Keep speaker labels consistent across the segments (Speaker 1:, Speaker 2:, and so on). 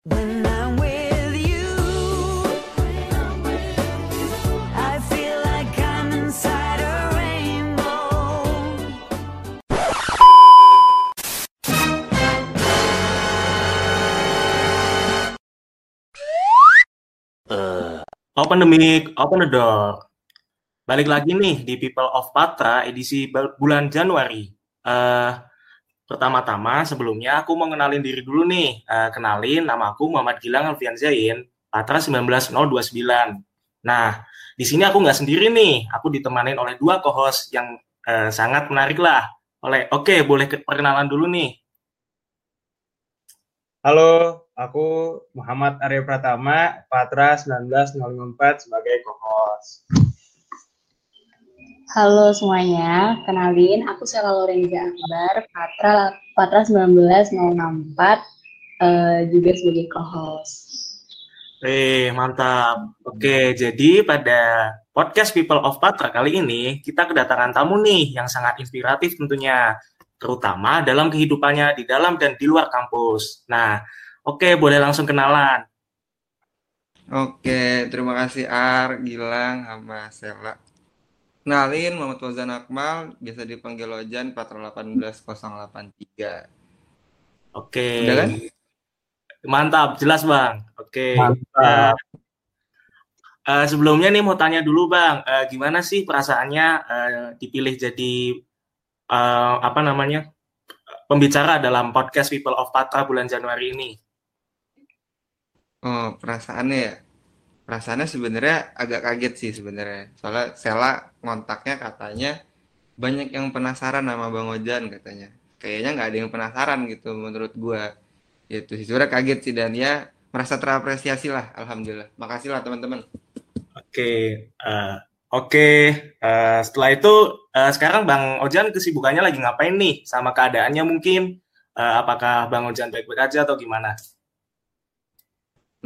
Speaker 1: Open the mic, open the door. Balik lagi nih di People of Patra edisi bul- bulan Januari. Eh, pertama-tama sebelumnya aku mau kenalin diri dulu nih. Eh, kenalin nama aku Muhammad Gilang Alfian Zain, Patra 19029. Nah, di sini aku nggak sendiri nih. Aku ditemanin oleh dua co-host yang eh, sangat menarik lah. Oleh, oke, boleh ke- perkenalan dulu nih.
Speaker 2: Halo, aku Muhammad Arya Pratama, Patra 19054 sebagai co-host.
Speaker 3: Halo semuanya, kenalin aku Sela Lorenza Akbar, Patra Patra 19064 eh, juga sebagai co-host.
Speaker 1: Eh, mantap. Oke, jadi pada podcast People of Patra kali ini kita kedatangan tamu nih yang sangat inspiratif tentunya, terutama dalam kehidupannya di dalam dan di luar kampus. Nah, oke, boleh langsung kenalan.
Speaker 4: Oke, terima kasih Ar, Gilang, sama Sela. Kenalin, Muhammad Fauzan Akmal, biasa dipanggil Ojan, Patra 18083.
Speaker 1: Oke.
Speaker 4: Udah kan?
Speaker 1: Mantap, jelas Bang. Oke.
Speaker 2: Mantap.
Speaker 1: Eh, sebelumnya nih mau tanya dulu Bang, eh, gimana sih perasaannya eh, dipilih jadi eh, apa namanya pembicara dalam podcast People of Patra bulan Januari ini?
Speaker 4: Oh, perasaannya ya? Perasaannya sebenarnya agak kaget sih sebenarnya. Soalnya Sela ngontaknya katanya banyak yang penasaran sama Bang Ojan katanya. Kayaknya nggak ada yang penasaran gitu menurut gua. Itu sih sebenarnya kaget sih dan ya merasa terapresiasi lah, alhamdulillah. Makasih lah teman-teman.
Speaker 1: Oke, eh, oke. Eh, setelah itu eh, sekarang Bang Ojan kesibukannya lagi ngapain nih? Sama keadaannya mungkin? Eh, apakah Bang Ojan baik-baik aja atau gimana?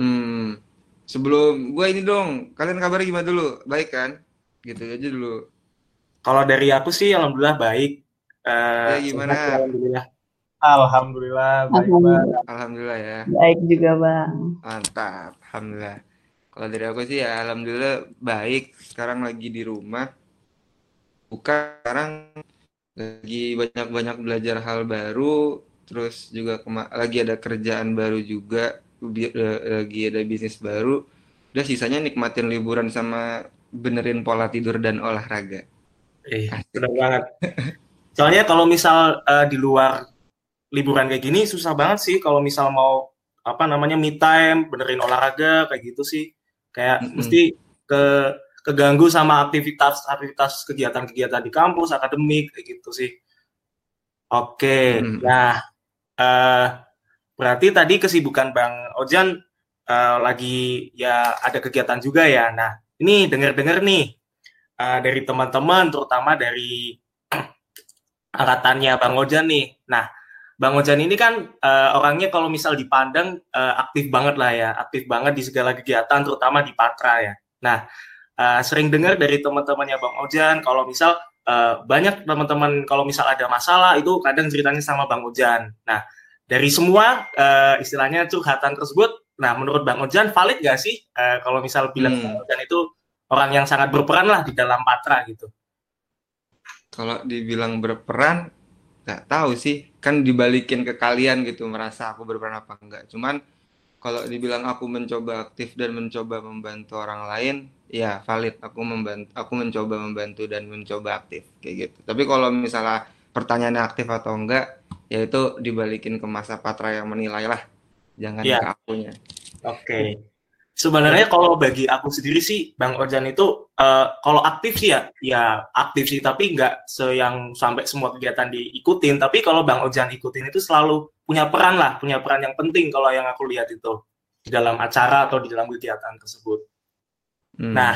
Speaker 4: Hmm, sebelum gue ini dong, kalian kabarnya gimana dulu? Baik kan? Gitu aja dulu.
Speaker 1: Kalau dari aku sih, alhamdulillah baik. Eh,
Speaker 4: Ya gimana?
Speaker 1: sehat, alhamdulillah.
Speaker 2: Alhamdulillah, baik.
Speaker 3: Alhamdulillah.
Speaker 4: Alhamdulillah ya,
Speaker 3: Baik juga bang.
Speaker 4: mantap. Alhamdulillah. Kalau dari aku sih ya alhamdulillah baik. Sekarang lagi di rumah. Bukan sekarang lagi banyak-banyak belajar hal baru. Terus juga lagi ada kerjaan baru juga. Eh, Lagi ada bisnis baru. Udah sisanya nikmatin liburan sama benerin pola tidur dan olahraga.
Speaker 1: Eh, benar banget. Soalnya kalau misal eh, di luar liburan kayak gini susah banget sih kalau misal mau apa namanya me time, benerin olahraga kayak gitu sih. Kayak
Speaker 4: Mm-mm.
Speaker 1: mesti ke keganggu sama aktivitas-aktivitas kegiatan-kegiatan di kampus, akademik kayak gitu sih. Oke.
Speaker 4: Mm-mm.
Speaker 1: Nah, eh berarti tadi kesibukan Bang Ojan eh, lagi ya ada kegiatan juga ya. Nah, ini dengar-dengar nih eh, dari teman-teman, terutama dari angkatannya Bang Ojan nih. Nah, Bang Ojan ini kan eh, orangnya kalau misal dipandang eh, aktif banget lah ya, aktif banget di segala kegiatan, terutama di Patra ya. Nah, eh, sering dengar dari teman-temannya Bang Ojan kalau misal eh, banyak teman-teman kalau misal ada masalah itu kadang ceritanya sama Bang Ojan. Nah, dari semua eh, istilahnya curhatan tersebut, nah menurut Bang Ojan valid gak sih eh, kalau misal bilang
Speaker 4: Hmm.
Speaker 1: Bang Ojan itu orang yang sangat berperan lah di dalam Patra gitu?
Speaker 4: Kalau dibilang berperan, nggak tahu sih. Kan dibalikin ke kalian gitu, merasa aku berperan apa enggak. Cuman kalau dibilang aku mencoba aktif dan mencoba membantu orang lain, ya valid. Aku membantu, aku mencoba membantu dan mencoba aktif kayak gitu. Tapi kalau misalnya pertanyaannya aktif atau enggak, ya itu dibalikin ke masa Patra yang menilai lah. Jangan
Speaker 1: Iya.
Speaker 4: ke akunya.
Speaker 1: Oke. Sebenarnya kalau bagi aku sendiri sih, Bang Ojan itu eh, kalau aktif sih ya, ya aktif sih, tapi nggak se yang sampai semua kegiatan diikutin. Tapi kalau Bang Ojan ikutin itu selalu punya peran lah, punya peran yang penting kalau yang aku lihat itu di dalam acara atau di dalam kegiatan tersebut.
Speaker 4: Hmm.
Speaker 1: Nah,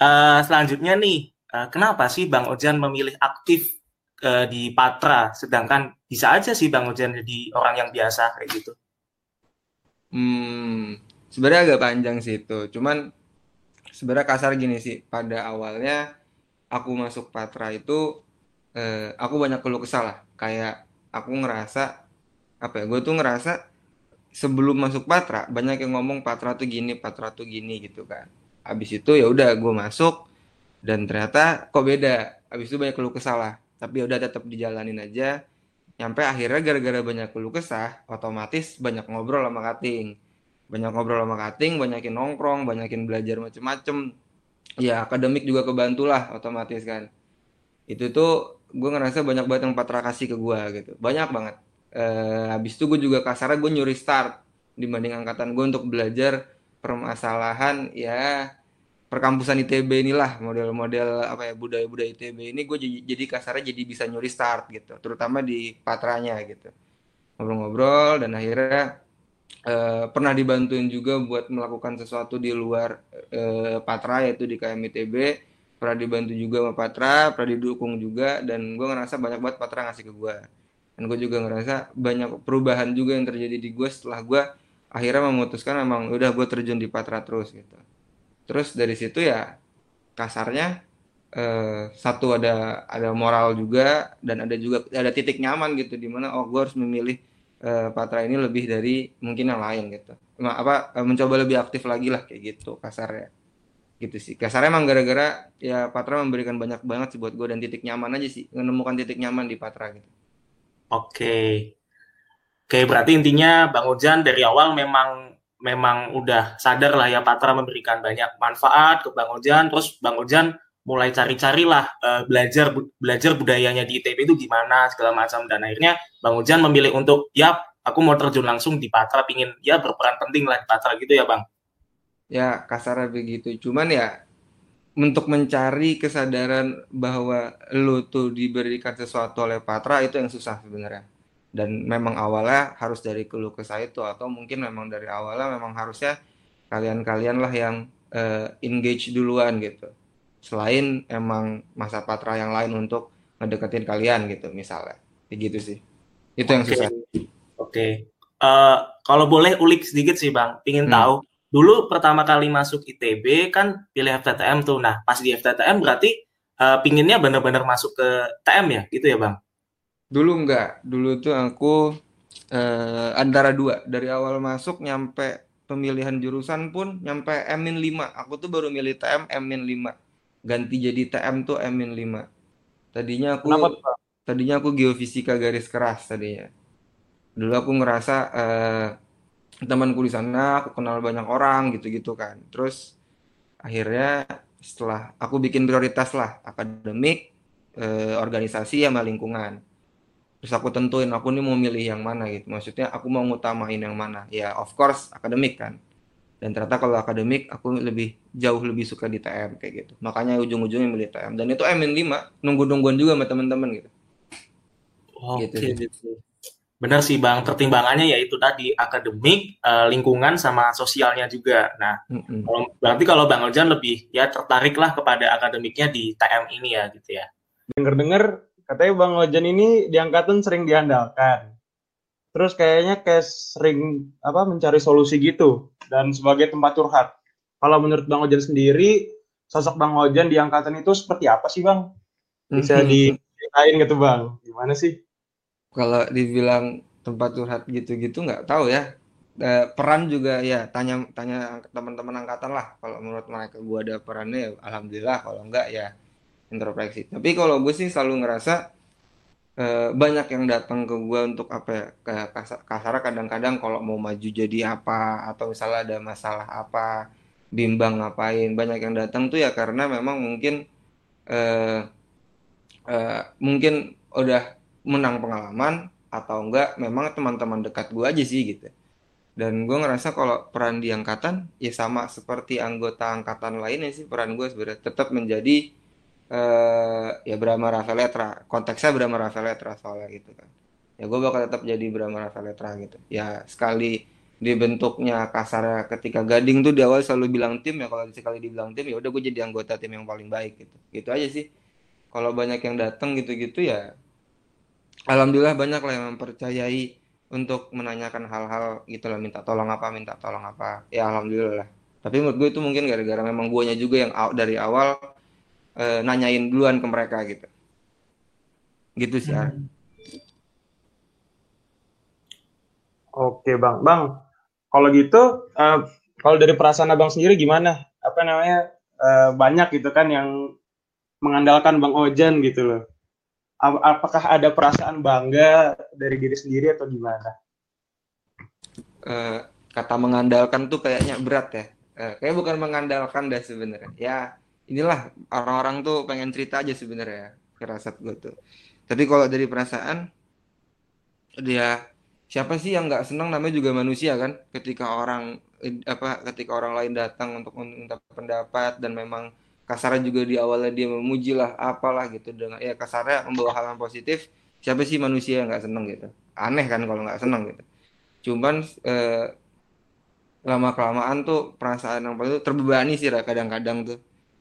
Speaker 1: eh, selanjutnya nih, eh, kenapa sih Bang Ojan memilih aktif eh, di Patra, sedangkan bisa aja sih Bang Ojan jadi orang yang biasa kayak gitu?
Speaker 4: Hmm, sebenarnya agak panjang sih itu. Cuman sebenarnya kasar gini sih. Pada awalnya aku masuk Patra itu eh, aku banyak keluh kesah lah. Kayak aku ngerasa apa ya? Gue tuh ngerasa sebelum masuk Patra banyak yang ngomong Patra tuh gini Patra tuh gini gitu kan abis itu ya udah gue masuk dan ternyata kok beda abis itu banyak keluh kesah lah tapi udah tetap dijalanin aja. Nyampe akhirnya gara-gara banyak keluh kesah otomatis banyak ngobrol sama kating. Banyak ngobrol sama kating banyakin nongkrong banyakin belajar macem-macem. Ya akademik juga kebantu lah otomatis kan. Itu tuh gue ngerasa banyak banget yang Patra kasih ke gue gitu. Banyak banget. Eh, habis itu gue juga kasarnya gue nyuri start dibanding angkatan gue untuk belajar permasalahan ya perkampusan ITB inilah model-model apa ya budaya-budaya ITB ini gue jadi, jadi kasarnya jadi bisa nyuri start gitu terutama di patranya gitu. Ngobrol-ngobrol dan akhirnya eh, pernah dibantuin juga buat melakukan sesuatu di luar eh, patra yaitu di KM ITB pernah dibantu juga sama Patra, pernah didukung juga dan gue ngerasa banyak banget Patra ngasih ke gue dan gue juga ngerasa banyak perubahan juga yang terjadi di gue setelah gue akhirnya memutuskan emang udah gue terjun di Patra terus gitu terus dari situ ya kasarnya eh, satu ada ada moral juga dan ada juga ada titik nyaman gitu di mana oh gue harus memilih eh, Patra ini lebih dari mungkin yang lain gitu. Apa eh, mencoba lebih aktif lagi lah kayak gitu kasarnya. Gitu sih. Kasarnya emang gara-gara ya Patra memberikan banyak banget sih buat gue dan titik nyaman aja sih menemukan titik nyaman di Patra gitu.
Speaker 1: Oke. Oke, berarti intinya Bang Ojan dari awal memang memang udah sadar lah ya Patra memberikan banyak manfaat ke Bang Ojan, terus Bang Ojan mulai cari-cari lah eh, belajar bu- belajar budayanya di ITB itu gimana segala macam. Dan akhirnya Bang Ojan memilih untuk ya aku mau terjun langsung di Patra pingin ya berperan penting lah di Patra gitu ya Bang.
Speaker 4: ya kasarnya begitu. Cuman ya untuk mencari kesadaran bahwa lu tuh diberikan sesuatu oleh Patra itu yang susah sebenarnya dan memang awalnya harus dari keluh kesah itu atau mungkin memang dari awalnya memang harusnya kalian-kalian lah yang eh, engage duluan gitu selain emang masa Patra yang lain untuk ngedeketin kalian gitu misalnya gitu sih itu yang susah
Speaker 1: Oke. Eh, kalau boleh ulik sedikit sih Bang, pingin
Speaker 4: Hmm.
Speaker 1: tahu dulu pertama kali masuk ITB kan pilih FTTM tuh. Nah, pas di FTTM berarti eh, pinginnya benar-benar masuk ke TM ya, gitu ya Bang?
Speaker 4: Dulu enggak, dulu tuh aku eh, antara dua. Dari awal masuk nyampe pemilihan jurusan pun nyampe M-5. Aku tuh baru milih TM M-5. Ganti jadi TM tuh M-5. Tadinya aku
Speaker 2: Kenapa
Speaker 4: tadinya aku geofisika garis keras tadinya. Dulu aku ngerasa eh, temanku di sana, aku kenal banyak orang gitu-gitu kan. Terus akhirnya setelah aku bikin prioritas lah akademik, eh, organisasi sama lingkungan terus aku tentuin aku nih mau milih yang mana gitu maksudnya aku mau ngutamain yang mana ya of course akademik kan dan ternyata kalau akademik aku lebih jauh lebih suka di TM kayak gitu makanya ujung-ujungnya milih TM dan itu MN5 nunggu-nungguan juga sama teman-teman gitu
Speaker 1: Oke.
Speaker 4: Gitu
Speaker 1: Benar sih Bang, pertimbangannya yaitu tadi akademik, eh, lingkungan sama sosialnya juga. Nah,
Speaker 4: Mm-mm.
Speaker 1: kalau- berarti kalau Bang Ojan lebih ya tertarik lah kepada akademiknya di TM ini ya gitu ya.
Speaker 2: Dengar-dengar katanya Bang Ojan ini di angkatan sering diandalkan. Terus kayaknya kayak sering apa mencari solusi gitu dan sebagai tempat curhat. Kalau menurut Bang Ojan sendiri, sosok Bang Ojan di angkatan itu seperti apa sih Bang? Bisa
Speaker 4: Mhm.
Speaker 2: diceritain gitu Bang? Gimana sih?
Speaker 4: Kalau dibilang tempat curhat gitu-gitu nggak tahu ya. Eh, peran juga ya tanya tanya teman-teman angkatan lah. Kalau menurut mereka gua ada perannya ya alhamdulillah. Kalau enggak ya introspeksi. Tapi kalau gue sih selalu ngerasa eh, banyak yang datang ke gua untuk apa ya kayak kasar, kadang-kadang kalau mau maju jadi apa atau misalnya ada masalah apa bimbang ngapain banyak yang datang tuh ya karena memang mungkin eh, eh, mungkin udah menang pengalaman atau enggak memang teman-teman dekat gue aja sih gitu dan gue ngerasa kalau peran di angkatan ya sama seperti anggota angkatan lainnya sih peran gue sebenarnya tetap menjadi eh ya Brahma Raffaletra konteksnya Brahma Raffaletra soalnya gitu kan. Ya gue bakal tetap jadi Brahma Raffaletra gitu. Ya sekali dibentuknya kasarnya ketika Gading tuh di awal selalu bilang tim ya kalau sekali dibilang tim ya udah gue jadi anggota tim yang paling baik gitu. Gitu aja sih. Kalau banyak yang datang gitu-gitu ya Alhamdulillah banyak lah yang mempercayai untuk menanyakan hal-hal gitu lah minta tolong apa minta tolong apa. Ya alhamdulillah. Lah tapi menurut gue itu mungkin gara-gara memang guanya juga yang dari awal eh, nanyain duluan ke mereka gitu gitu sih Ar.
Speaker 2: Oke bang, bang. Kalau gitu, eh, kalau dari perasaan abang sendiri gimana? Apa namanya? eh, banyak gitu kan yang mengandalkan bang Ojan gitu loh. Ap- Apakah ada perasaan bangga dari diri sendiri atau gimana?
Speaker 4: Eh, kata mengandalkan tuh kayaknya berat ya. Eh, kayak bukan mengandalkan dah sebenarnya. Ya inilah orang-orang tuh pengen cerita aja sebenarnya firasat gue tuh. Tapi kalau dari perasaan dia siapa sih yang nggak senang? Namanya juga manusia kan? Ketika orang apa ketika orang lain datang untuk meminta pendapat dan memang kasarnya juga di awalnya dia memuji lah apalah gitu. Dengan ya kasarnya membawa hal yang positif siapa sih manusia yang nggak seneng gitu? Aneh kan kalau nggak seneng gitu. Cuman eh, lama kelamaan tuh perasaan yang paling terbebani sih kadang-kadang tuh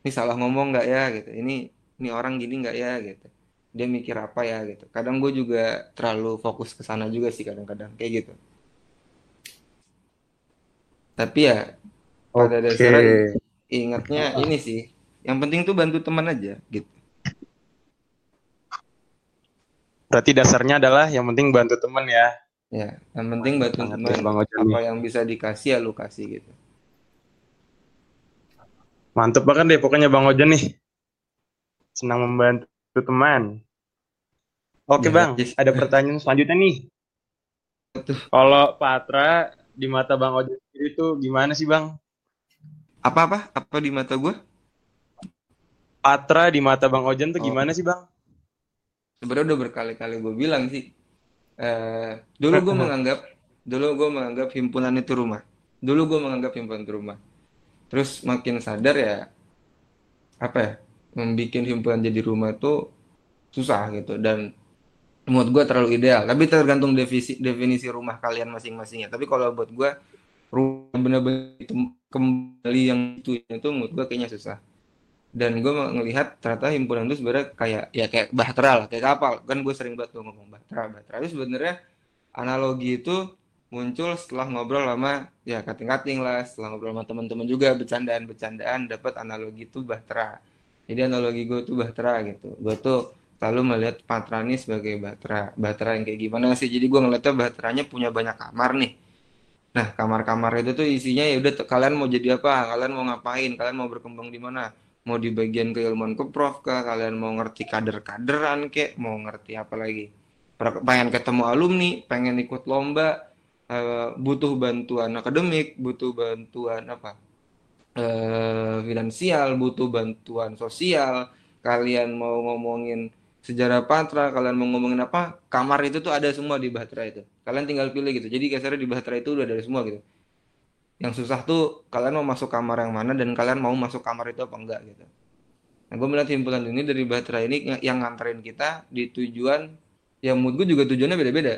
Speaker 4: ini salah ngomong nggak ya? Gitu. Ini ini orang gini nggak ya? Gitu. Dia mikir apa ya? Gitu. Kadang gue juga terlalu fokus ke sana juga sih kadang-kadang kayak gitu. Tapi ya pada dasarnya ingatnya ini sih yang penting tuh bantu teman aja gitu.
Speaker 2: Berarti dasarnya adalah yang penting bantu temen ya.
Speaker 4: ya yang penting bantu teman. apa yang bisa dikasih ya lu kasih gitu
Speaker 2: Mantep banget deh pokoknya Bang Ojan nih. Senang membantu teman. Oke
Speaker 4: Ya,
Speaker 2: Bang,
Speaker 4: yes.
Speaker 2: ada pertanyaan selanjutnya nih. Kalau Patra di mata Bang Ojan sendiri tuh gimana sih Bang?
Speaker 4: apa apa di mata gue
Speaker 2: Patra di mata Bang Ojan tuh
Speaker 4: Oh.
Speaker 2: gimana sih Bang?
Speaker 4: sebenarnya udah berkali-kali gue bilang sih eh dulu gue menganggap dulu gue menganggap himpunan itu rumah dulu gue menganggap himpunan itu rumah terus makin sadar ya apa ya membuat himpunan jadi rumah itu susah gitu. Dan menurut gue terlalu ideal. Tapi tergantung definisi definisi rumah kalian masing-masingnya tapi kalau buat gue rumah bener-bener itu kembali yang itu itu menurut gue kayaknya susah. Dan gue ngelihat ternyata himpunan itu sebenarnya kayak ya kayak bahtera lah kayak kapal. Kan gue sering banget tuh ngomong bahtera bahtera. Itu sebenarnya analogi itu muncul setelah ngobrol sama ya kating-kating lah setelah ngobrol sama teman-teman juga bercandaan-bercandaan dapat analogi itu bahtera. Jadi analogi gue tuh bahtera gitu. Gue tuh selalu melihat Patra ini sebagai bahtera. Bahtera yang kayak gimana sih? Jadi gue ngeliatnya bahteranya punya banyak kamar nih. Nah kamar-kamar itu tuh isinya ya udah tuh, kalian mau jadi apa? Kalian mau ngapain? Kalian mau berkembang di mana? Mau di bagian keilmuan keprof kah? Kalian mau ngerti kader-kaderan kek? Mau ngerti apa lagi? Pengen ketemu alumni pengen ikut lomba eh, butuh bantuan akademik butuh bantuan apa? Eh, finansial butuh bantuan sosial. Kalian mau ngomongin sejarah Patra kalian mau ngomongin apa kamar itu tuh ada semua di Bahtera itu. Kalian tinggal pilih gitu. Jadi kasarnya di Bahtera itu udah ada semua gitu. Yang susah tuh kalian mau masuk kamar yang mana dan kalian mau masuk kamar itu apa enggak gitu. Nah gue melihat himpunan ini dari Bahtera ini yang- nganterin kita di tujuan yang menurut gue juga tujuannya beda-beda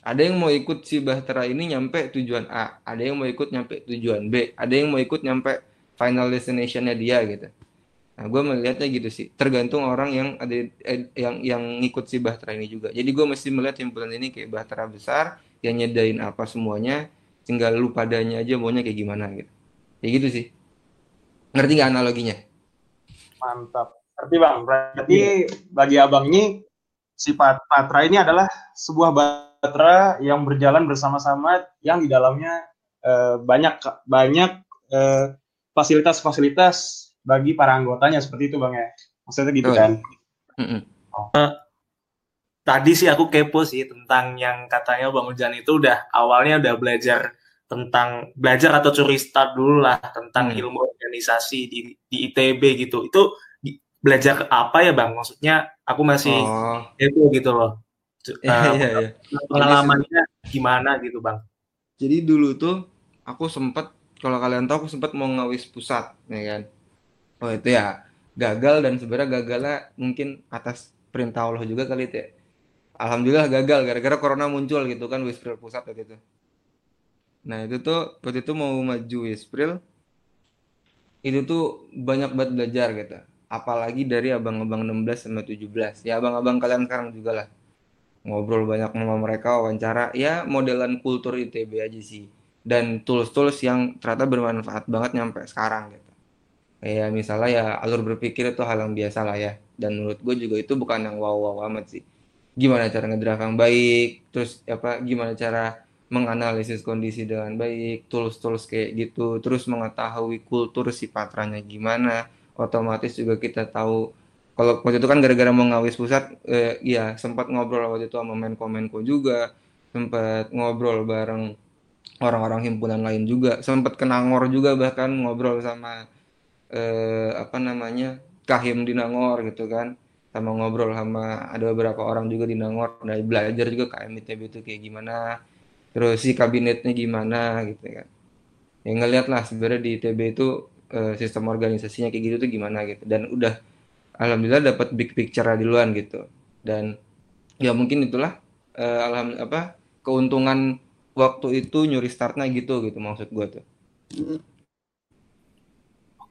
Speaker 4: ada yang mau ikut si Bahtera ini nyampe tujuan A, ada yang mau ikut nyampe tujuan B, ada yang mau ikut nyampe final destination-nya dia gitu. Nah, gue melihatnya gitu sih. Tergantung orang yang ada eh, yang yang ngikut si Bahtera ini juga. Jadi gue mesti melihat himpunan ini kayak Bahtera besar yang nyedain apa semuanya, tinggal lu padanya aja maunya kayak gimana gitu. Kayak gitu sih. Ngerti nggak analoginya?
Speaker 2: Mantap. Berarti Bang, berarti bagi Abang ini si Pat- Patra ini adalah sebuah Patra yang berjalan bersama-sama yang di dalamnya eh, banyak banyak eh, fasilitas-fasilitas bagi para anggotanya seperti itu Bang ya. Maksudnya gitu
Speaker 4: Oh,
Speaker 2: kan.
Speaker 4: Mm-mm.
Speaker 1: Tadi sih aku kepo sih tentang yang katanya Bang Ujan itu udah awalnya udah belajar tentang belajar atau curi start dulu lah tentang
Speaker 4: Hmm.
Speaker 1: ilmu organisasi di, di ITB gitu. Itu di- belajar apa ya Bang? Maksudnya aku masih
Speaker 4: Oh,
Speaker 1: kepo gitu loh. Eh,
Speaker 4: iya iya.
Speaker 1: pengalamannya gimana gitu Bang?
Speaker 4: Jadi dulu tuh aku sempet kalau kalian tahu aku sempet mau ngawis pusat, ya kan? Oh itu ya gagal dan sebenarnya gagalnya mungkin atas perintah Allah juga kali itu ya. Alhamdulillah gagal gara-gara corona muncul gitu kan Wispril pusat waktu itu. Nah itu tuh waktu itu mau maju Wispril itu tuh banyak banget belajar gitu. Apalagi dari abang-abang 16 sama 17. Ya abang-abang kalian sekarang juga lah ngobrol banyak sama mereka wawancara. Ya modelan kultur ITB aja sih. Dan tools-tools yang ternyata bermanfaat banget nyampe sekarang gitu. Kayak misalnya ya alur berpikir itu hal yang biasa lah ya. Dan menurut gue juga itu bukan yang wow wow amat sih. Gimana cara ngedraft yang baik terus apa gimana cara menganalisis kondisi dengan baik, tools-tools kayak gitu, terus mengetahui kultur si patranya gimana, otomatis juga kita tahu kalau waktu itu kan gara-gara mau ngawis pusat, eh, ya sempat ngobrol waktu itu sama Menko Menko juga, sempat ngobrol bareng orang-orang himpunan lain juga, sempat kenangor juga bahkan ngobrol sama eh, apa namanya Kahim di Nangor gitu kan, sama ngobrol sama ada beberapa orang juga di Nangor, nah belajar juga KMITB itu kayak gimana, terus si kabinetnya gimana gitu kan. Ya ngeliat lah sebenarnya di ITB itu eh, sistem organisasinya kayak gitu tuh gimana gitu. Dan udah alhamdulillah dapat big picture duluan gitu dan ya mungkin itulah eh, alham apa keuntungan waktu itu nyuri startnya gitu gitu maksud gue tuh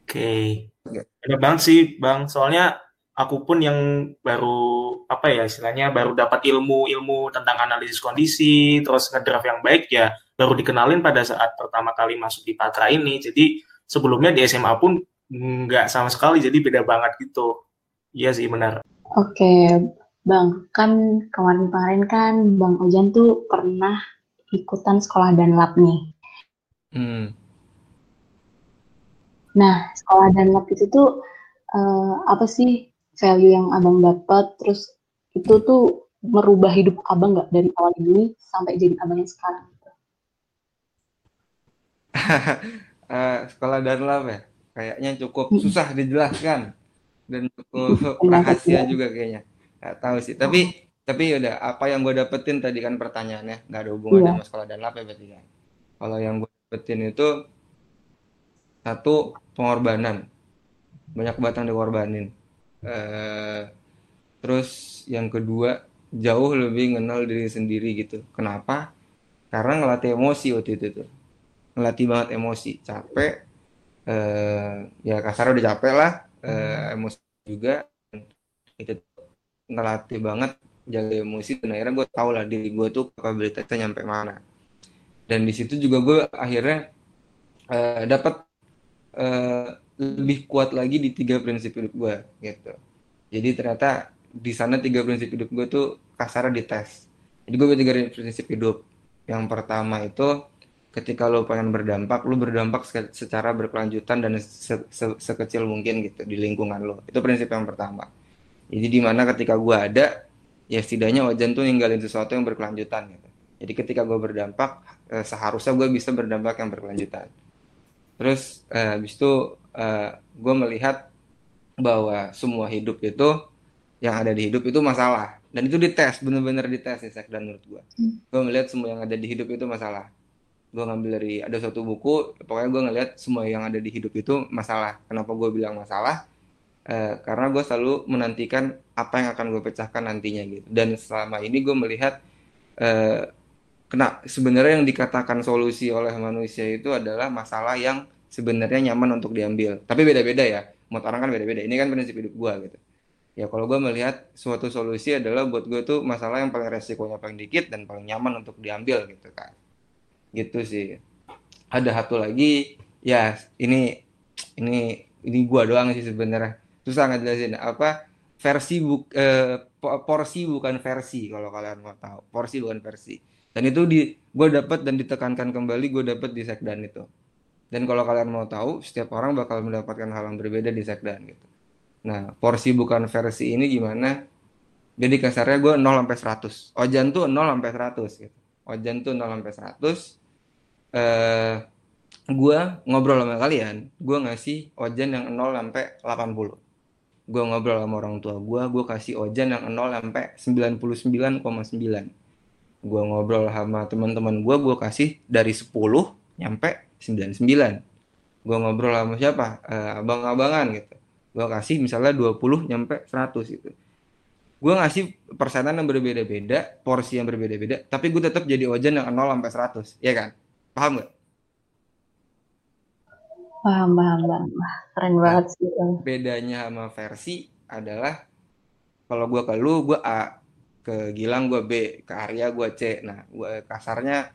Speaker 1: Oke.
Speaker 4: Oke.
Speaker 1: Ada banget sih, Bang. Soalnya aku pun yang baru apa ya istilahnya baru dapat ilmu-ilmu tentang analisis kondisi, terus ngedraft yang baik ya baru dikenalin pada saat pertama kali masuk di Patra ini. Jadi sebelumnya di SMA pun nggak sama sekali, jadi beda banget gitu. Iya sih benar.
Speaker 3: Oke, Bang, kan kemarin-kemarin kan Bang Ojan tuh pernah ikutan sekolah dan lab nih.
Speaker 4: hmm.
Speaker 3: Nah, sekolah dan lab itu tuh eh, apa sih value yang abang dapat? Terus itu tuh merubah hidup abang nggak dari awal dulu sampai jadi abang yang sekarang?
Speaker 4: Eh, sekolah dan lab ya kayaknya cukup susah dijelaskan dan rahasia juga kayaknya. Nggak tahu sih. Tapi tapi udah apa yang gue dapetin tadi kan pertanyaannya. Nggak ada hubungannya
Speaker 3: Iya.
Speaker 4: sama sekolah dan lab ya berarti kan? Kalau yang gue dapetin itu satu pengorbanan. Banyak banget yang dikorbanin. Eh terus yang kedua jauh lebih kenal diri sendiri gitu. Kenapa? Karena ngelatih emosi waktu itu tuh. Ngelatih banget emosi. Capek eh ya kasar udah capek lah eh, emosi juga itu ngelatih banget jaga emosi dan akhirnya gue tau lah diri gue tuh kapabilitasnya nyampe mana. Dan di situ juga gue akhirnya eh, dapat eh, lebih kuat lagi di tiga prinsip hidup gue gitu. Jadi ternyata di sana tiga prinsip hidup gue tuh kasarnya dites jadi gue punya tiga prinsip hidup. Yang pertama itu ketika lo pengen berdampak, lo berdampak se- secara berkelanjutan dan se- se- sekecil mungkin gitu di lingkungan lo. Itu prinsip yang pertama. Jadi di mana ketika gue ada, ya setidaknya Ojan tuh ninggalin sesuatu yang berkelanjutan gitu. Jadi ketika gue berdampak, eh, seharusnya gue bisa berdampak yang berkelanjutan. Terus eh, habis itu gue melihat bahwa semua hidup itu yang ada di hidup itu masalah dan itu dites bener-bener dites di sekdan menurut gue. Gue melihat semua yang ada di hidup itu masalah gue ngambil dari ada satu buku pokoknya gue ngeliat semua yang ada di hidup itu masalah. Kenapa gue bilang masalah? Eh, karena gue selalu menantikan apa yang akan gue pecahkan nantinya gitu. Dan selama ini gue melihat eh, kena sebenarnya yang dikatakan solusi oleh manusia itu adalah masalah yang sebenarnya nyaman untuk diambil. Tapi beda-beda ya. Menurut orang kan beda-beda. Ini kan prinsip hidup gue gitu. Ya kalau gue melihat suatu solusi adalah buat gue tuh masalah yang paling resikonya paling dikit dan paling nyaman untuk diambil gitu kan gitu sih. Ada satu lagi ya ini ini ini gua doang sih sebenarnya. Susah ngejelasin apa versi buk eh, po- porsi bukan versi kalau kalian mau tahu. Porsi bukan versi. Dan itu di gue dapat dan ditekankan kembali gue dapat di sekdan itu. Dan kalau kalian mau tahu setiap orang bakal mendapatkan hal yang berbeda di sekdan gitu. Nah porsi bukan versi ini gimana? Jadi kasarnya gue 0 sampai 100 Ojan tuh 0 sampai 100 gitu. Ojan tuh 0 sampai 100 eh gua ngobrol sama kalian, gua ngasih Ojan yang 0 sampai 80. Gua ngobrol sama orang tua gua, gua kasih Ojan yang 0 sampai 99,9. Gua ngobrol sama teman-teman gua, gua kasih dari 10 nyampe 99. Gua ngobrol sama siapa? Eh, abang-abangan gitu. Gua kasih misalnya 20 nyampe 100 gitu. Gua ngasih persenan yang berbeda-beda, porsi yang berbeda-beda, tapi gue tetap jadi Ojan yang 0 sampai 100, ya kan? Paham nggak?
Speaker 3: Paham, paham, paham. Keren
Speaker 4: Nah,
Speaker 3: banget sih.
Speaker 4: Bedanya sama versi adalah kalau gua ke lu gua A, ke Gilang gua B, ke Arya gua C. Nah, gua kasarnya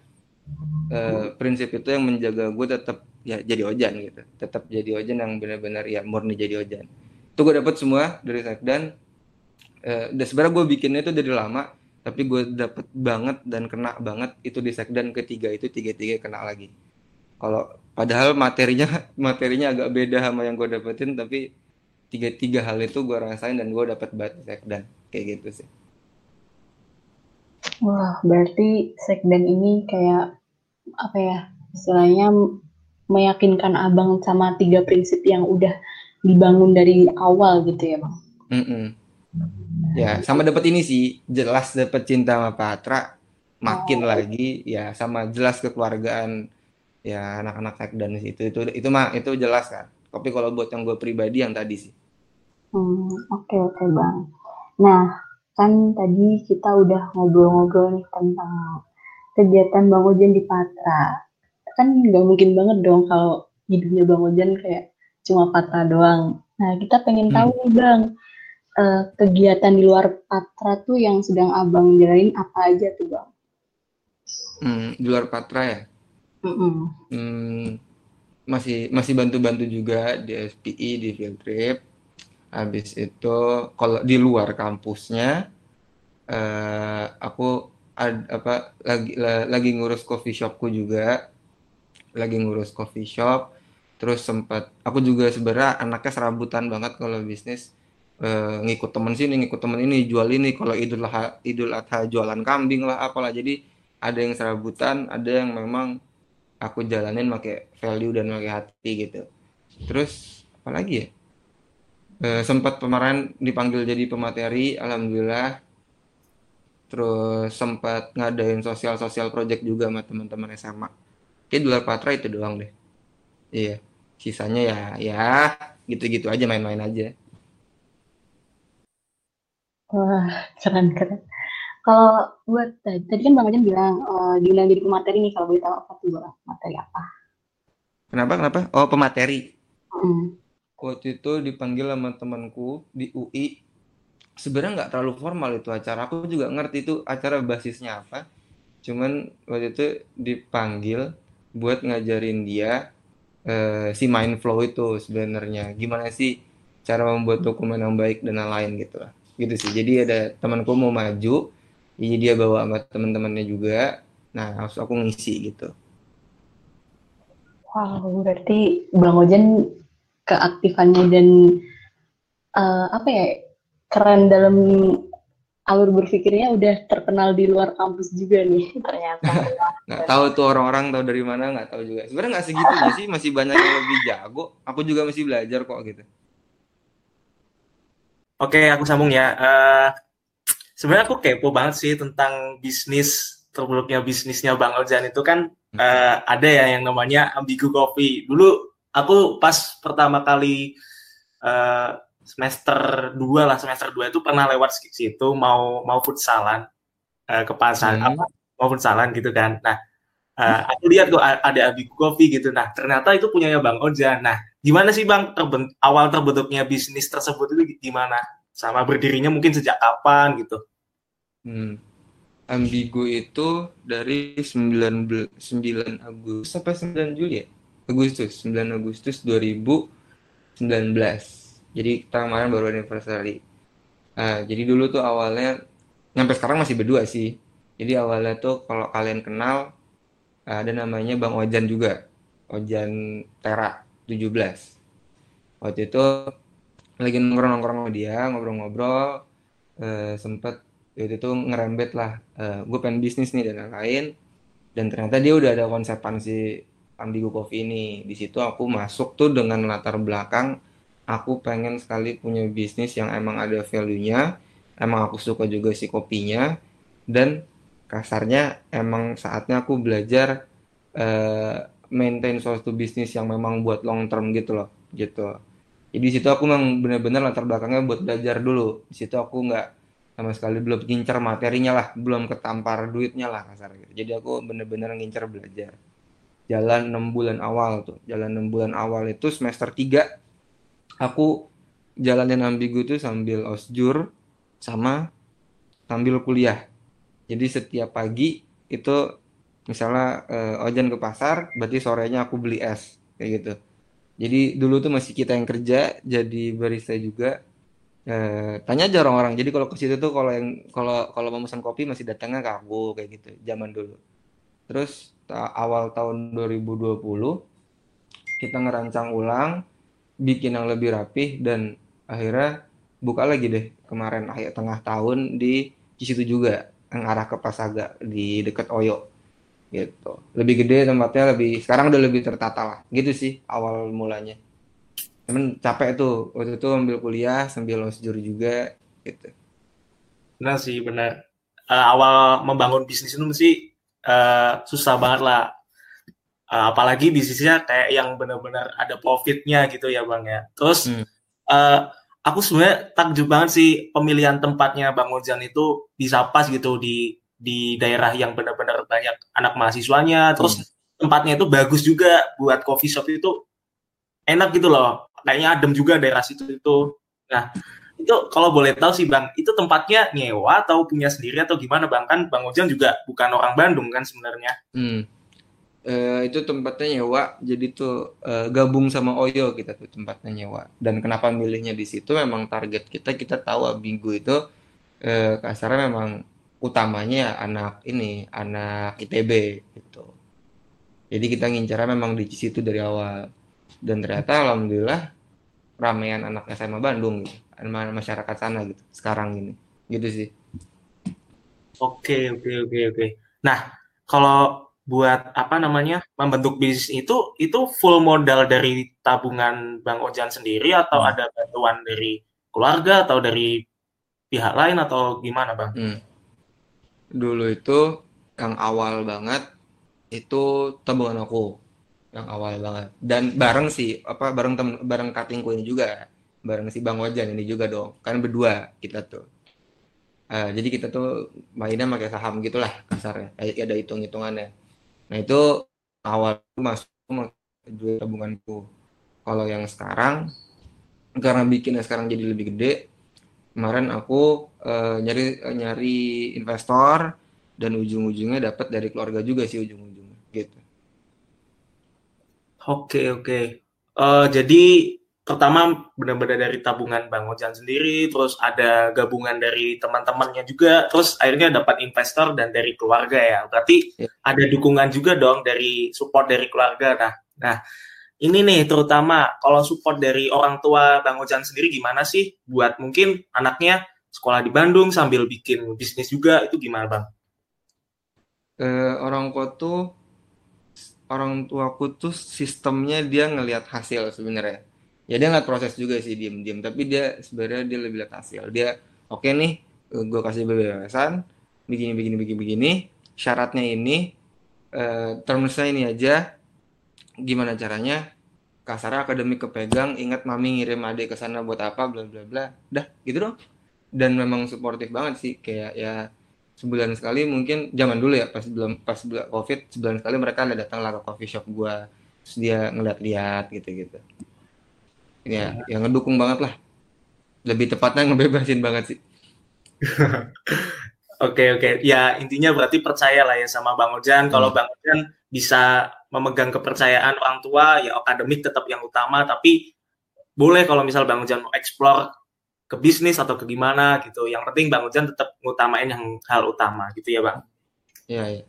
Speaker 4: eh, prinsip itu yang menjaga gue tetap ya jadi ojan gitu, tetap jadi ojan yang benar-benar ya murni jadi ojan. Itu gue dapet semua dari sekdan. Eh, dan sebenarnya gue bikinnya itu dari lama, tapi gue dapet banget dan kena banget itu di sekdan ketiga itu tiga-tiga kena lagi kalau padahal materinya materinya agak beda sama yang gue dapetin tapi tiga-tiga hal itu gue rasain dan gue dapet banget di sekdan kayak gitu sih
Speaker 3: Wah, berarti sekden ini kayak apa ya istilahnya meyakinkan abang sama tiga prinsip yang udah dibangun dari awal gitu ya bang.
Speaker 4: Mm-mm. Ya, sama dapat ini sih, jelas dapat cinta sama Patra, makin
Speaker 3: Oh.
Speaker 4: lagi ya sama jelas kekeluargaan ya anak-anak sekdan sih itu itu itu mah itu jelas kan. Tapi kalau buat yang gue pribadi yang tadi sih.
Speaker 3: Hmm, oke oke bang. Nah kan tadi kita udah ngobrol-ngobrol nih tentang kegiatan bang Ojan di Patra. Kan nggak mungkin banget dong kalau hidupnya bang Ojan kayak cuma Patra doang. Nah kita pengen
Speaker 4: Hmm.
Speaker 3: tahu nih bang eh, kegiatan di luar Patra tuh yang sedang abang jalanin apa aja tuh bang?
Speaker 4: Hmm, di luar Patra ya.
Speaker 3: Mm-mm.
Speaker 4: Hmm, masih masih bantu-bantu juga di SPI di field trip. Habis itu kalau di luar kampusnya eh aku ad- apa lagi la- lagi ngurus coffee shopku juga, lagi ngurus coffee shop. Terus sempat aku juga sebenarnya anaknya serabutan banget kalau bisnis eh, ngikut temen sini, ngikut temen ini, jual ini. Kalau Idul Adha, Idul Adha jualan kambing lah apalah. Jadi ada yang serabutan, ada yang memang aku jalanin pakai value dan pakai hati gitu. Terus apa lagi ya? Eh, sempat kemarin dipanggil jadi pemateri, alhamdulillah. Terus sempat ngadain sosial-sosial project juga sama teman-teman SMA. Kayak di Patra itu doang deh. Iya. Sisanya ya ya gitu-gitu aja main-main aja.
Speaker 3: Wah keren keren. Kalau buat tadi, tadi kan bang Ojan bilang eh, diundang jadi pemateri nih kalau boleh tahu apa tuh bang materi apa?
Speaker 4: Kenapa? Kenapa? Oh, pemateri.
Speaker 3: Mm.
Speaker 4: Waktu itu dipanggil sama temanku di UI. Sebenarnya nggak terlalu formal itu acara. Aku juga ngerti itu acara basisnya apa. Cuman waktu itu dipanggil buat ngajarin dia eh, si mind flow itu sebenarnya. Gimana sih cara membuat dokumen yang baik dan lain-lain gitu lah. Gitu sih. Jadi ada temanku mau maju, jadi dia bawa sama teman-temannya juga. Nah, harus aku ngisi gitu.
Speaker 3: Wow, berarti Bang Ojan keaktifannya dan eh, apa ya keren dalam alur berpikirnya udah terkenal di luar kampus juga nih ternyata.
Speaker 4: Nggak tahu tuh orang-orang tahu dari mana nggak tahu juga. Sebenarnya nggak segitunya sih, masih banyak yang lebih jago. Aku juga masih belajar kok gitu.
Speaker 1: Oke, aku sambung ya. Eh, sebenarnya aku kepo banget sih tentang bisnis terburuknya bisnisnya Bang Ojan itu kan eh, ada ya yang namanya ambigu coffee. Dulu aku pas pertama kali eh, semester 2 lah, semester 2 itu pernah lewat situ mau mau futsalan eh, ke pasar
Speaker 4: Hmm.
Speaker 1: apa mau futsalan gitu kan. Nah, eh, aku lihat kok ada ambigu coffee gitu. Nah, ternyata itu punyanya Bang Ojan. Nah, gimana sih Bang terben- awal terbentuknya bisnis tersebut itu gimana? Sama berdirinya mungkin sejak kapan gitu?
Speaker 4: Hmm. Ambigu itu dari 19, 9 Agustus sampai 9 Juli ya? Agustus, 9 Agustus 2019. Jadi kita kemarin baru anniversary. Ah, jadi dulu tuh awalnya, sampai sekarang masih berdua sih. Jadi awalnya tuh kalau kalian kenal, ada namanya Bang Ojan juga. Ojan Tera 17. Waktu itu lagi nongkrong-nongkrong sama dia, ngobrol-ngobrol, eh, sempet itu ngerembet lah, eh, gue pengen bisnis nih dan lain-lain. Dan ternyata dia udah ada konsepan si Ambigu Coffee ini. Di situ aku masuk tuh dengan latar belakang aku pengen sekali punya bisnis yang emang ada value-nya, emang aku suka juga si kopinya, dan kasarnya emang saatnya aku belajar eh, maintain suatu bisnis yang memang buat long term gitu loh, gitu. Jadi di situ aku memang benar-benar latar belakangnya buat belajar dulu. Di situ aku nggak sama sekali belum ngincer materinya lah, belum ketampar duitnya lah kasar gitu. Jadi aku bener-bener ngincer belajar. Jalan 6 bulan awal tuh, jalan 6 bulan awal itu semester 3 aku jalanin ambigu tuh sambil osjur sama sambil kuliah. Jadi setiap pagi itu misalnya eh, Ojan ke pasar, berarti sorenya aku beli es kayak gitu. Jadi dulu tuh masih kita yang kerja jadi barista juga Eh, tanya aja orang-orang. Jadi kalau ke situ tuh kalau yang kalau kalau mau pesan kopi masih datangnya ke aku kayak gitu zaman dulu. Terus ta- awal tahun 2020 kita ngerancang ulang, bikin yang lebih rapih dan akhirnya buka lagi deh kemarin akhir tengah tahun di situ juga yang arah ke Pasaga di dekat Oyo gitu. Lebih gede tempatnya lebih sekarang udah lebih tertata lah. Gitu sih awal mulanya. Cuman capek tuh waktu itu ambil kuliah sambil losjur juga gitu.
Speaker 1: Benar sih, benar. Eh, awal membangun bisnis itu mesti eh, susah banget lah. Eh, apalagi bisnisnya kayak yang benar-benar ada profitnya gitu ya Bang ya. Terus
Speaker 4: Hmm.
Speaker 1: eh, aku sebenarnya takjub banget sih pemilihan tempatnya Bang Ojan itu bisa pas gitu di di daerah yang benar-benar banyak anak mahasiswanya. Terus tempatnya itu bagus juga buat coffee shop itu enak gitu loh. Kayaknya adem juga daerah situ itu. Nah, itu kalau boleh tahu sih Bang, itu tempatnya nyewa atau punya sendiri atau gimana Bang? Kan Bang Ojan juga bukan orang Bandung kan sebenarnya.
Speaker 4: Hmm. Eh, itu tempatnya nyewa, jadi tuh eh, gabung sama Oyo kita tuh tempatnya nyewa. Dan kenapa milihnya di situ? Memang target kita kita tahu Abigo itu eh, kasarnya memang utamanya anak ini, anak ITB gitu. Jadi kita ngincarnya memang di situ dari awal. Dan ternyata alhamdulillah ramean anak SMA Bandung gitu, masyarakat sana gitu sekarang ini. Gitu sih.
Speaker 1: Oke, oke, oke, oke. Nah, kalau buat apa namanya membentuk bisnis itu itu full modal dari tabungan Bang Ojan sendiri atau
Speaker 4: Hmm.
Speaker 1: ada bantuan dari keluarga atau dari pihak lain atau gimana Bang?
Speaker 4: Hmm. Dulu itu yang awal banget itu tabungan aku yang awal banget dan bareng sih apa bareng tem bareng katingku ini juga bareng si Bang Ojan ini juga dong kan berdua kita tuh Eh, jadi kita tuh mainnya pakai saham gitulah kasarnya ada hitung-hitungannya nah itu awal masuk duit tabunganku kalau yang sekarang karena bikinnya sekarang jadi lebih gede kemarin aku eh, nyari nyari investor dan ujung-ujungnya dapat dari keluarga juga sih ujung-ujungnya gitu
Speaker 1: Oke, oke. Eh, jadi pertama benar-benar dari tabungan Bang Ojan sendiri, terus ada gabungan dari teman-temannya juga, terus akhirnya dapat investor dan dari keluarga ya. Berarti
Speaker 4: Ya.
Speaker 1: ada dukungan juga dong dari support dari keluarga. Nah, nah ini nih terutama kalau support dari orang tua Bang Ojan sendiri gimana sih buat mungkin anaknya sekolah di Bandung sambil bikin bisnis juga itu gimana Bang?
Speaker 4: Eh, orang tua tuh orang tuaku tuh sistemnya dia ngelihat hasil sebenarnya ya dia ngeliat proses juga sih diem-diem tapi dia sebenarnya dia lebih lihat hasil. Dia oke nih gue kasih bebesan begini begini begini begini. Syaratnya ini eh, termsnya ini aja. Gimana caranya? Kasarnya akademik kepegang ingat mami ngirim adik ke sana buat apa bla bla bla. Dah gitu dong. Dan memang suportif banget sih. Kayak ya sebulan sekali mungkin zaman dulu ya pas belum pas covid sebulan sekali mereka ada datang lah ke coffee shop gua. Terus dia ngeliat-liat gitu-gitu ya yang ngedukung banget lah. Lebih tepatnya ngebebasin banget sih.
Speaker 1: Oke oke. Ya intinya berarti percaya lah ya sama Bang Ojan. Kalau
Speaker 4: Hmm.
Speaker 1: Bang Ojan bisa memegang kepercayaan orang tua ya akademik tetap yang utama. Tapi boleh kalau misal Bang Ojan mau explore ke bisnis atau ke gimana gitu. Yang penting Bang Ojan tetap ngutamain yang hal utama gitu ya Bang.
Speaker 4: Ya ya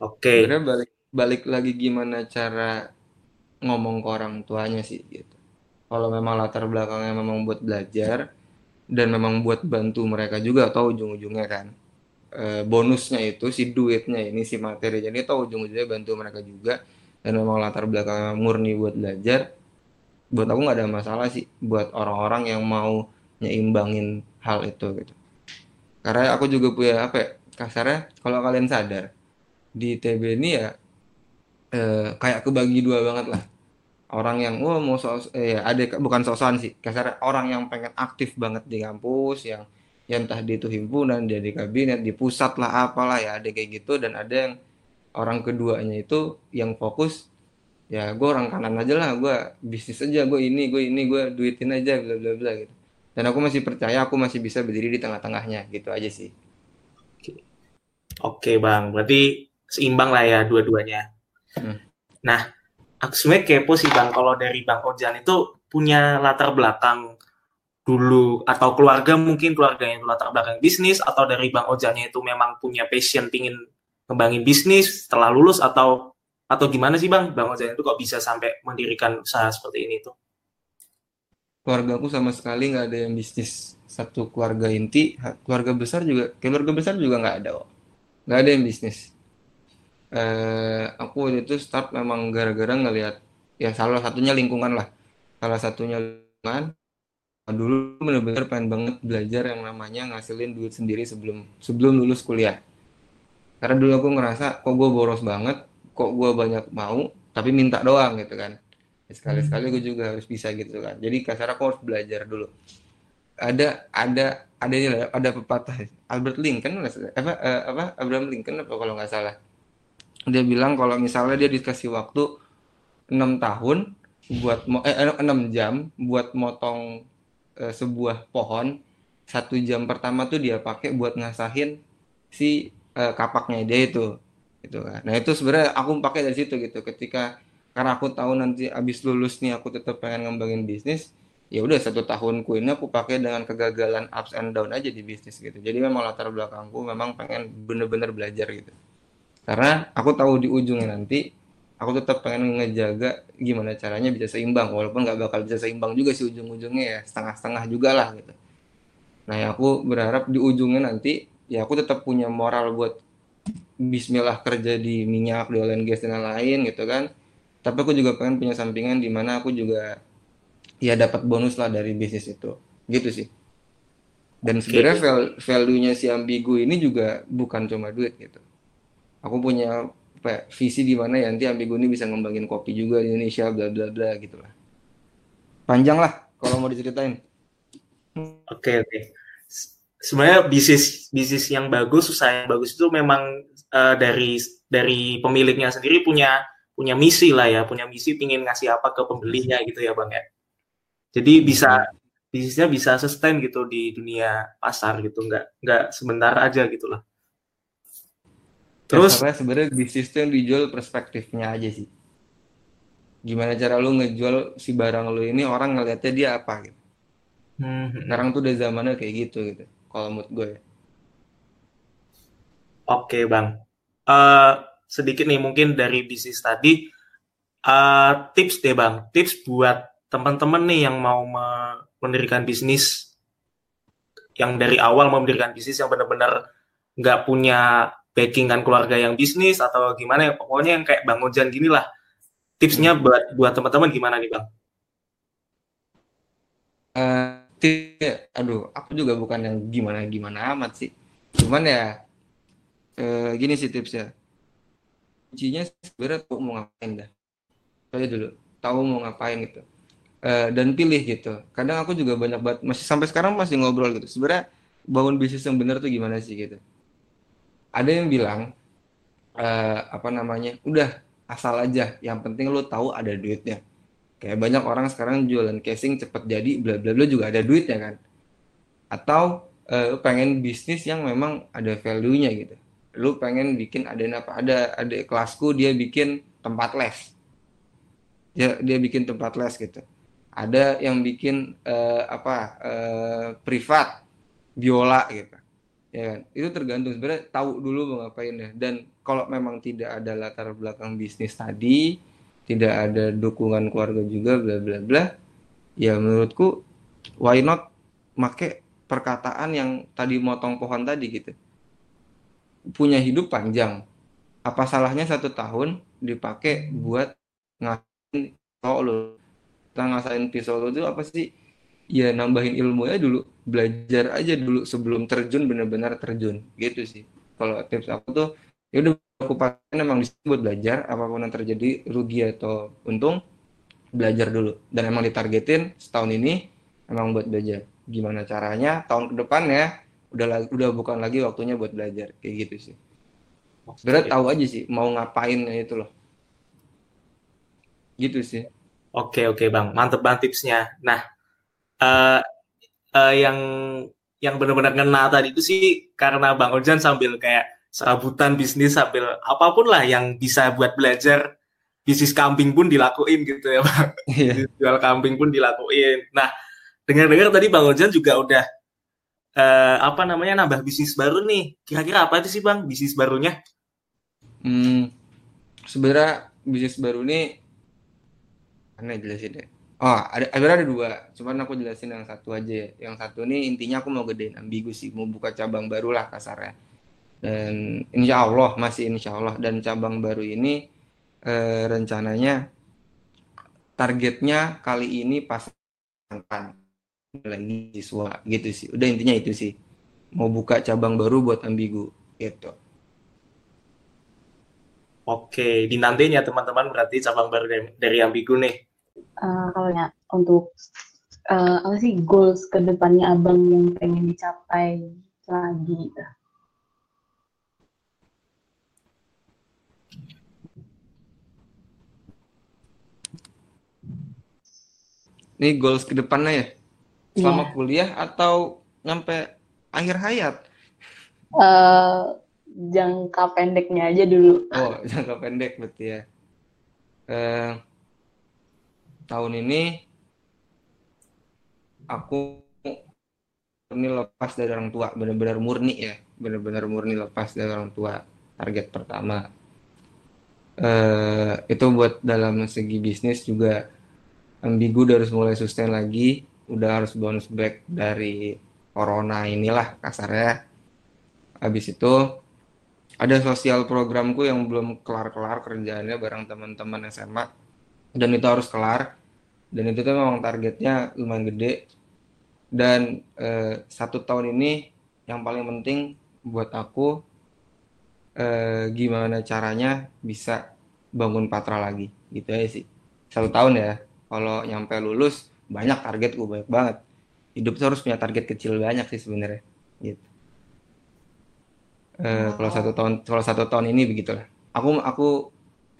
Speaker 1: oke.
Speaker 4: Sebenarnya balik balik lagi gimana cara ngomong ke orang tuanya sih gitu kalau memang latar belakangnya memang buat belajar dan memang buat bantu mereka juga atau ujung-ujungnya kan. Eh, bonusnya itu si duitnya ini si materi jadi tahu ujung-ujungnya bantu mereka juga. Dan memang latar belakangnya murni buat belajar buat aku nggak ada masalah sih buat orang-orang yang mau nyeimbangin hal itu gitu. Karena aku juga punya apa ya, kasarnya kalau kalian sadar di TB ini ya eh, kayak kebagi dua banget lah orang yang wah mau sos eh ada bukan sosokan sih kasarnya orang yang pengen aktif banget di kampus yang yang entah di itu himpunan dia di kabinet di pusat lah apalah ya ada kayak gitu dan ada yang orang keduanya itu yang fokus ya gue orang kanan aja lah gue bisnis aja gue ini gue ini gue duitin aja bla bla bla gitu. Dan aku masih percaya aku masih bisa berdiri di tengah-tengahnya gitu aja sih.
Speaker 1: Oke Bang. Berarti seimbang lah ya dua-duanya.
Speaker 4: Hmm.
Speaker 1: nah aku sebenarnya kepo sih Bang kalau dari Bang Ojan itu punya latar belakang dulu atau keluarga mungkin keluarganya itu latar belakang bisnis atau dari Bang Ojannya itu memang punya passion pingin ngembangin bisnis setelah lulus atau atau gimana sih Bang? Bang Ojan itu kok bisa sampai mendirikan usaha seperti ini tuh?
Speaker 4: keluarga aku sama sekali nggak ada yang bisnis. Satu keluarga inti keluarga besar juga keluarga besar juga nggak ada nggak ada yang bisnis eh aku waktu itu start memang gara-gara ngelihat ya salah satunya lingkungan lah. Salah satunya lingkungan. Dulu bener-bener pengen banget belajar yang namanya ngasilin duit sendiri sebelum sebelum lulus kuliah. Karena dulu aku ngerasa kok gue boros banget kok gue banyak mau tapi minta doang gitu kan. Ya, sekali-sekali gue juga harus bisa gitu kan. Jadi kasar aku harus belajar dulu. Ada ada ada ini ada pepatah. Albert Lincoln apa eh, apa Abraham Lincoln apa kalau nggak salah dia bilang kalau misalnya dia dikasih waktu enam tahun buat eh, enam jam buat motong eh, sebuah pohon satu jam pertama tuh dia pakai buat ngasahin si eh, kapaknya dia itu gitu kan. Nah itu sebenarnya aku pakai dari situ gitu. Ketika karena aku tahu nanti abis lulus nih aku tetap pengen ngembangin bisnis ya udah satu tahunku ini aku pakai dengan kegagalan ups and down aja di bisnis gitu. Jadi memang latar belakangku memang pengen bener-bener belajar gitu karena aku tahu di ujungnya nanti aku tetap pengen ngejaga gimana caranya bisa seimbang. Walaupun nggak bakal bisa seimbang juga sih ujung-ujungnya ya. Setengah-setengah juga lah gitu. Nah ya aku berharap di ujungnya nanti ya aku tetap punya moral buat Bismillah kerja di minyak di oil and gas dan lain-lain gitu kan. Tapi aku juga pengen punya sampingan di mana aku juga ya dapat bonus lah dari bisnis itu. Gitu sih. Dan sebenarnya val- value-nya si ambigu ini juga bukan cuma duit gitu aku punya ya, visi di mana ya nanti ambigu ini bisa ngembangin kopi juga di Indonesia bla bla bla gitu lah panjang lah kalau mau diceritain
Speaker 1: Oke oke. Se- Sebenarnya bisnis bisnis yang bagus, usaha yang bagus itu memang eh, dari dari pemiliknya sendiri punya punya misi lah ya, punya misi pingin ngasih apa ke pembelinya gitu ya bang ya. Jadi bisa bisnisnya bisa sustain gitu di dunia pasar gitu, nggak nggak sebentar aja gitu lah. Terus?
Speaker 4: Kasarnya sebenarnya bisnis itu yang dijual perspektifnya aja sih. Gimana cara lu ngejual si barang lu ini orang ngelihatnya dia apa gitu.
Speaker 1: Hmm,
Speaker 4: sekarang tuh udah zamannya kayak gitu gitu kalau menurut gue ya.
Speaker 1: Oke bang, Eh, sedikit nih mungkin dari bisnis tadi. Eh, tips deh bang, tips buat teman-teman nih yang mau me- mendirikan bisnis, yang dari awal mau mendirikan bisnis yang benar-benar nggak punya backingan keluarga yang bisnis atau gimana ya, pokoknya yang kayak bang Ojan gini lah. Tipsnya buat buat teman-teman gimana nih bang?
Speaker 4: Eh, ti- aduh, aku juga bukan yang gimana-gimana amat sih. Cuman ya, eh, gini sih tipsnya. Kuncinya sebenarnya tahu mau ngapain dah. Aja dulu, tahu mau ngapain gitu. Eh, dan pilih gitu. Kadang aku juga banyak banget, masih sampai sekarang masih ngobrol gitu. Sebenarnya bangun bisnis yang benar tuh gimana sih gitu. Ada yang bilang, eh, apa namanya, udah asal aja. Yang penting lu tahu ada duitnya. Kayak banyak orang sekarang jualan casing cepet jadi bla bla bla juga ada duitnya kan. Atau eh, pengen bisnis yang memang ada value-nya gitu. Lu pengen bikin ada apa? Ada ada kelasku dia bikin tempat les. Dia dia bikin tempat les gitu. Ada yang bikin eh, apa? eh, privat biola gitu. Ya kan? Itu tergantung sebenarnya tahu dulu mau ngapain ya. Dan kalau memang tidak ada latar belakang bisnis tadi, tidak ada dukungan keluarga juga bla bla bla ya menurutku why not make perkataan yang tadi motong pohon tadi gitu punya hidup panjang apa salahnya satu tahun dipakai buat ngasain pisau lo kita ngasain pisau lo itu apa sih ya nambahin ilmu ya dulu. Belajar aja dulu sebelum terjun benar-benar terjun. Gitu sih. Kalau tips aku tuh ya udah aku pakai emang disebut belajar. Apa pun yang terjadi rugi atau untung belajar dulu. Dan emang ditargetin setahun ini emang buat belajar. Gimana caranya? Tahun ke depannya udah udah bukan lagi waktunya buat belajar. Kayak gitu sih. Sebenarnya tahu aja sih mau ngapain itu loh. Gitu sih.
Speaker 1: Oke oke bang, mantep banget tipsnya. Nah, eh eh, yang yang benar-benar ngena tadi itu sih karena bang Ojan sambil kayak serabutan bisnis sambil apa pun lah yang bisa buat belajar bisnis kambing pun dilakuin gitu ya bang. Bisnis jual kambing pun dilakuin. Nah, dengar-dengar tadi Bang Ojan juga udah eh, apa namanya nambah bisnis baru nih. Kira-kira apa itu sih Bang bisnis barunya?
Speaker 4: Hmm, sebenarnya bisnis baru ini aneh jelasin deh. Oh, ada sebenarnya ada dua. Cuman aku jelasin yang satu aja. ya. Yang satu ini intinya aku mau gedein ambigu sih, mau buka cabang baru lah kasarnya. Dan insya Allah masih insya Allah dan cabang baru ini eh, rencananya targetnya kali ini pasangkan lagi siswa gitu sih. Udah intinya itu sih. Mau buka cabang baru buat ambigu gitu.
Speaker 1: Oke, dinantinya teman-teman berarti cabang baru dari, dari Ambigu nih.
Speaker 3: Eh, kalau ya untuk eh, apa sih goals ke depannya abang yang pengen dicapai lagi gitu.
Speaker 4: Ini goals ke depannya ya? Selama
Speaker 3: Iya.
Speaker 4: kuliah atau nyampe akhir hayat?
Speaker 3: Eh, jangka pendeknya aja dulu.
Speaker 4: Oh, jangka pendek berarti ya. Eh, tahun ini aku ini lepas dari orang tua, benar-benar murni ya, benar-benar murni lepas dari orang tua. Target pertama. Eh, itu buat dalam segi bisnis juga ambigu udah harus mulai sustain lagi, udah harus bounce back dari corona inilah kasarnya. Habis itu ada sosial programku yang belum kelar-kelar kerjaannya bareng teman-teman SMA dan itu harus kelar. Dan itu tuh memang targetnya lumayan gede. Dan eh, satu tahun ini yang paling penting buat aku eh, gimana caranya bisa bangun Patra lagi. Gitu aja sih. Satu tahun ya. Kalau nyampe lulus banyak target gue banyak banget. Hidup tuh harus punya target kecil banyak sih sebenarnya. Gitu. Eh, kalau satu tahun kalau satu tahun ini begitulah. Aku aku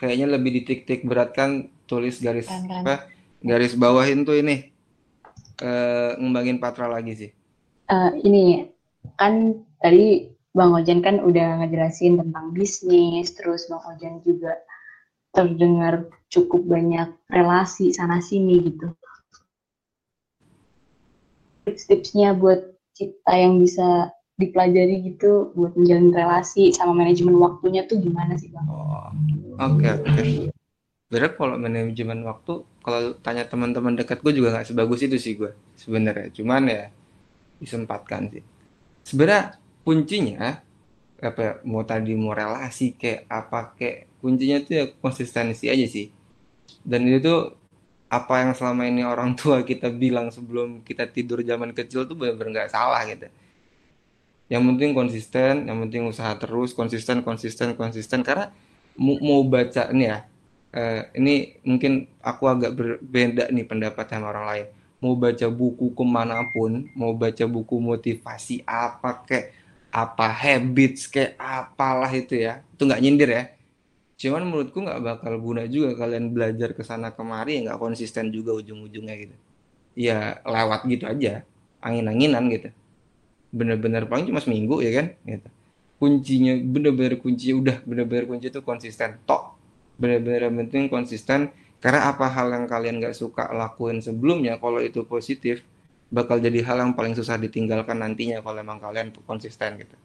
Speaker 4: kayaknya lebih ditik-tik beratkan tulis garis apa garis bawahin tuh ini eh, ngembangin Patra lagi sih
Speaker 3: Eh, ini kan tadi Bang Ojan kan udah ngejelasin tentang bisnis, terus Bang Ojan juga terdengar cukup banyak relasi sana sini gitu. Tips-tipsnya buat kita yang bisa dipelajari gitu buat menjalin relasi sama manajemen waktunya tuh gimana sih Bang?
Speaker 4: Oh, oke oke. Sebenarnya kalau manajemen waktu, kalau tanya teman-teman dekat gue juga nggak sebagus itu sih gue sebenarnya. Cuman ya disempatkan sih. Sebenarnya kuncinya apa ya, mau tadi mau relasi kayak apa kayak kuncinya tuh ya konsistensi aja sih. Dan itu tuh apa yang selama ini orang tua kita bilang sebelum kita tidur zaman kecil tuh benar-benar nggak salah gitu. Yang penting konsisten, yang penting usaha terus, konsisten, konsisten, konsisten. Karena mau baca nih ya, eh, ini mungkin aku agak berbeda nih pendapat sama orang lain. Mau baca buku ke mana pun, mau baca buku motivasi apa kayak apa habits kayak apalah itu ya, itu nggak nyindir ya. Cuman menurutku nggak bakal guna juga kalian belajar ke sana kemari nggak konsisten juga ujung-ujungnya gitu. Ya lewat gitu aja, angin-anginan gitu bener-bener paling cuma seminggu ya kan gitu. kuncinya bener-bener kuncinya udah bener-bener kunci itu konsisten tok bener-bener yang penting konsisten. Karena apa hal yang kalian gak suka lakuin sebelumnya kalau itu positif bakal jadi hal yang paling susah ditinggalkan nantinya kalau emang kalian konsisten gitu.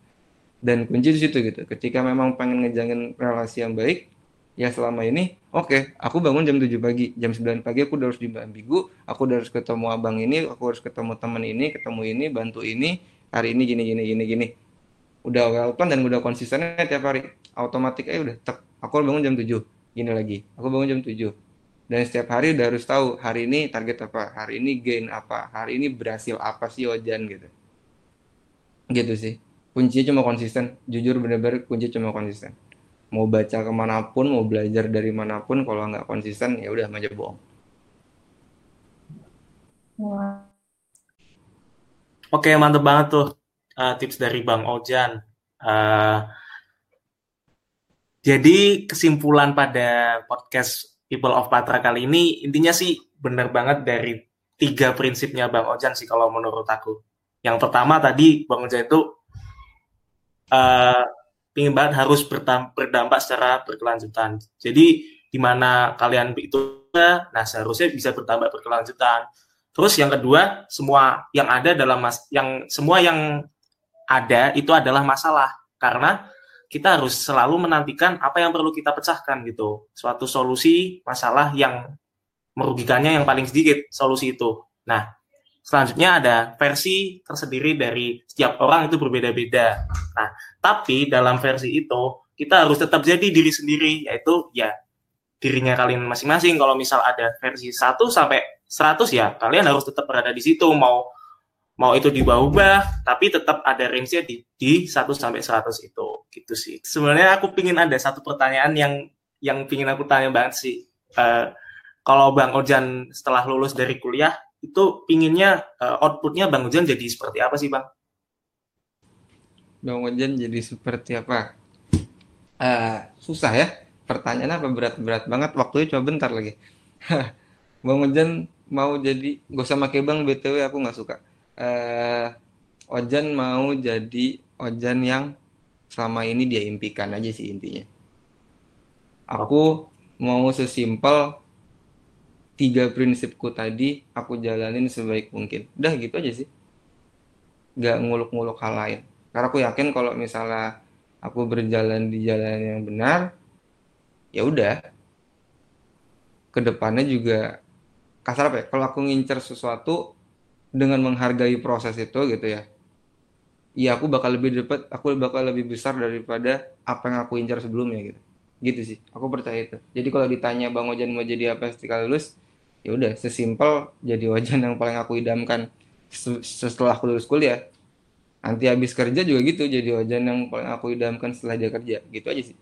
Speaker 4: Dan kunci di situ gitu ketika memang pengen ngejangin relasi yang baik ya selama ini oke aku bangun jam 7 pagi jam 9 pagi aku udah harus di Ambigu aku udah harus ketemu abang ini aku harus ketemu teman ini ketemu ini bantu ini hari ini gini gini gini gini. Udah plan dan udah konsistennya tiap hari otomatis eh udah tek aku bangun jam 7 gini lagi aku bangun jam 7 dan setiap hari udah harus tahu hari ini target apa hari ini gain apa hari ini berhasil apa sih Ojan gitu. Gitu sih. Kuncinya cuma konsisten. Jujur bener-bener kunci cuma konsisten. Mau baca ke mana pun mau belajar dari mana pun kalau nggak konsisten ya udah aja bohong.
Speaker 1: Oke, mantep banget tuh uh, tips dari Bang Ojan. Uh, jadi kesimpulan pada podcast People of Patra kali ini intinya sih benar banget dari tiga prinsipnya Bang Ojan sih kalau menurut aku. Yang pertama tadi Bang Ojan itu uh, ingin banget harus berdampak, secara berkelanjutan. Jadi di mana kalian itu, nah seharusnya bisa berdampak berkelanjutan. Terus yang kedua, semua yang ada dalam mas yang semua yang ada itu adalah masalah karena kita harus selalu menantikan apa yang perlu kita pecahkan gitu. Suatu solusi masalah yang merugikannya yang paling sedikit solusi itu. Nah, selanjutnya ada versi tersendiri dari setiap orang itu berbeda-beda. Nah, tapi dalam versi itu kita harus tetap jadi diri sendiri yaitu ya dirinya kalian masing-masing. Kalau misal ada versi 1 sampai 100 ya kalian harus tetap berada di situ mau mau itu diubah tapi tetap ada range-nya di di 1 sampai 100 itu gitu sih. Sebenarnya aku pingin ada satu pertanyaan yang yang pingin aku tanya banget sih. Eh, kalau Bang Ojan setelah lulus dari kuliah itu pinginnya eh, outputnya Bang Ojan jadi seperti apa sih Bang?
Speaker 4: Bang Ojan jadi seperti apa? Eh, susah ya. Pertanyaannya apa berat-berat banget. Waktunya coba bentar lagi. Bang Ojan mau jadi, gak usah pakai bang BTW aku nggak suka. Eh, Ojan mau jadi Ojan yang selama ini dia impikan aja sih intinya. Aku mau sesimpel tiga prinsipku tadi aku jalanin sebaik mungkin. Udah gitu aja sih. Gak nguluk-nguluk hal lain. Karena aku yakin kalau misalnya aku berjalan di jalan yang benar, ya udah. Ke depannya juga kasar apa ya? Kalau aku ngincer sesuatu dengan menghargai proses itu gitu ya, ya aku bakal lebih dapat, aku bakal lebih besar daripada apa yang aku incar sebelumnya gitu. Gitu sih. Aku percaya itu. Jadi kalau ditanya Bang Ojan mau jadi apa setelah lulus, ya udah sesimpel jadi Ojan yang paling aku idamkan se- setelah aku lulus kuliah. Nanti habis kerja juga gitu, jadi Ojan yang paling aku idamkan setelah dia kerja. Gitu aja sih.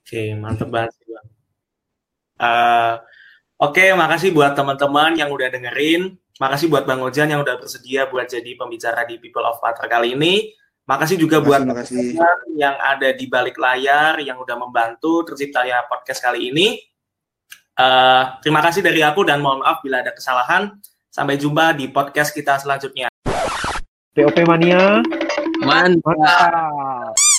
Speaker 1: Oke, mantep banget sih Bang. Eh, Oke, makasih buat teman-teman yang udah dengerin. Makasih buat Bang Ojan yang udah bersedia buat jadi pembicara di People of Patra kali ini. Makasih juga buat
Speaker 4: makasih.
Speaker 1: yang ada di balik layar yang udah membantu terciptanya podcast kali ini. Eh, terima kasih dari aku dan mohon maaf bila ada kesalahan. Sampai jumpa di podcast kita selanjutnya.
Speaker 5: POP Mania.
Speaker 6: Mantap.
Speaker 5: Mantap.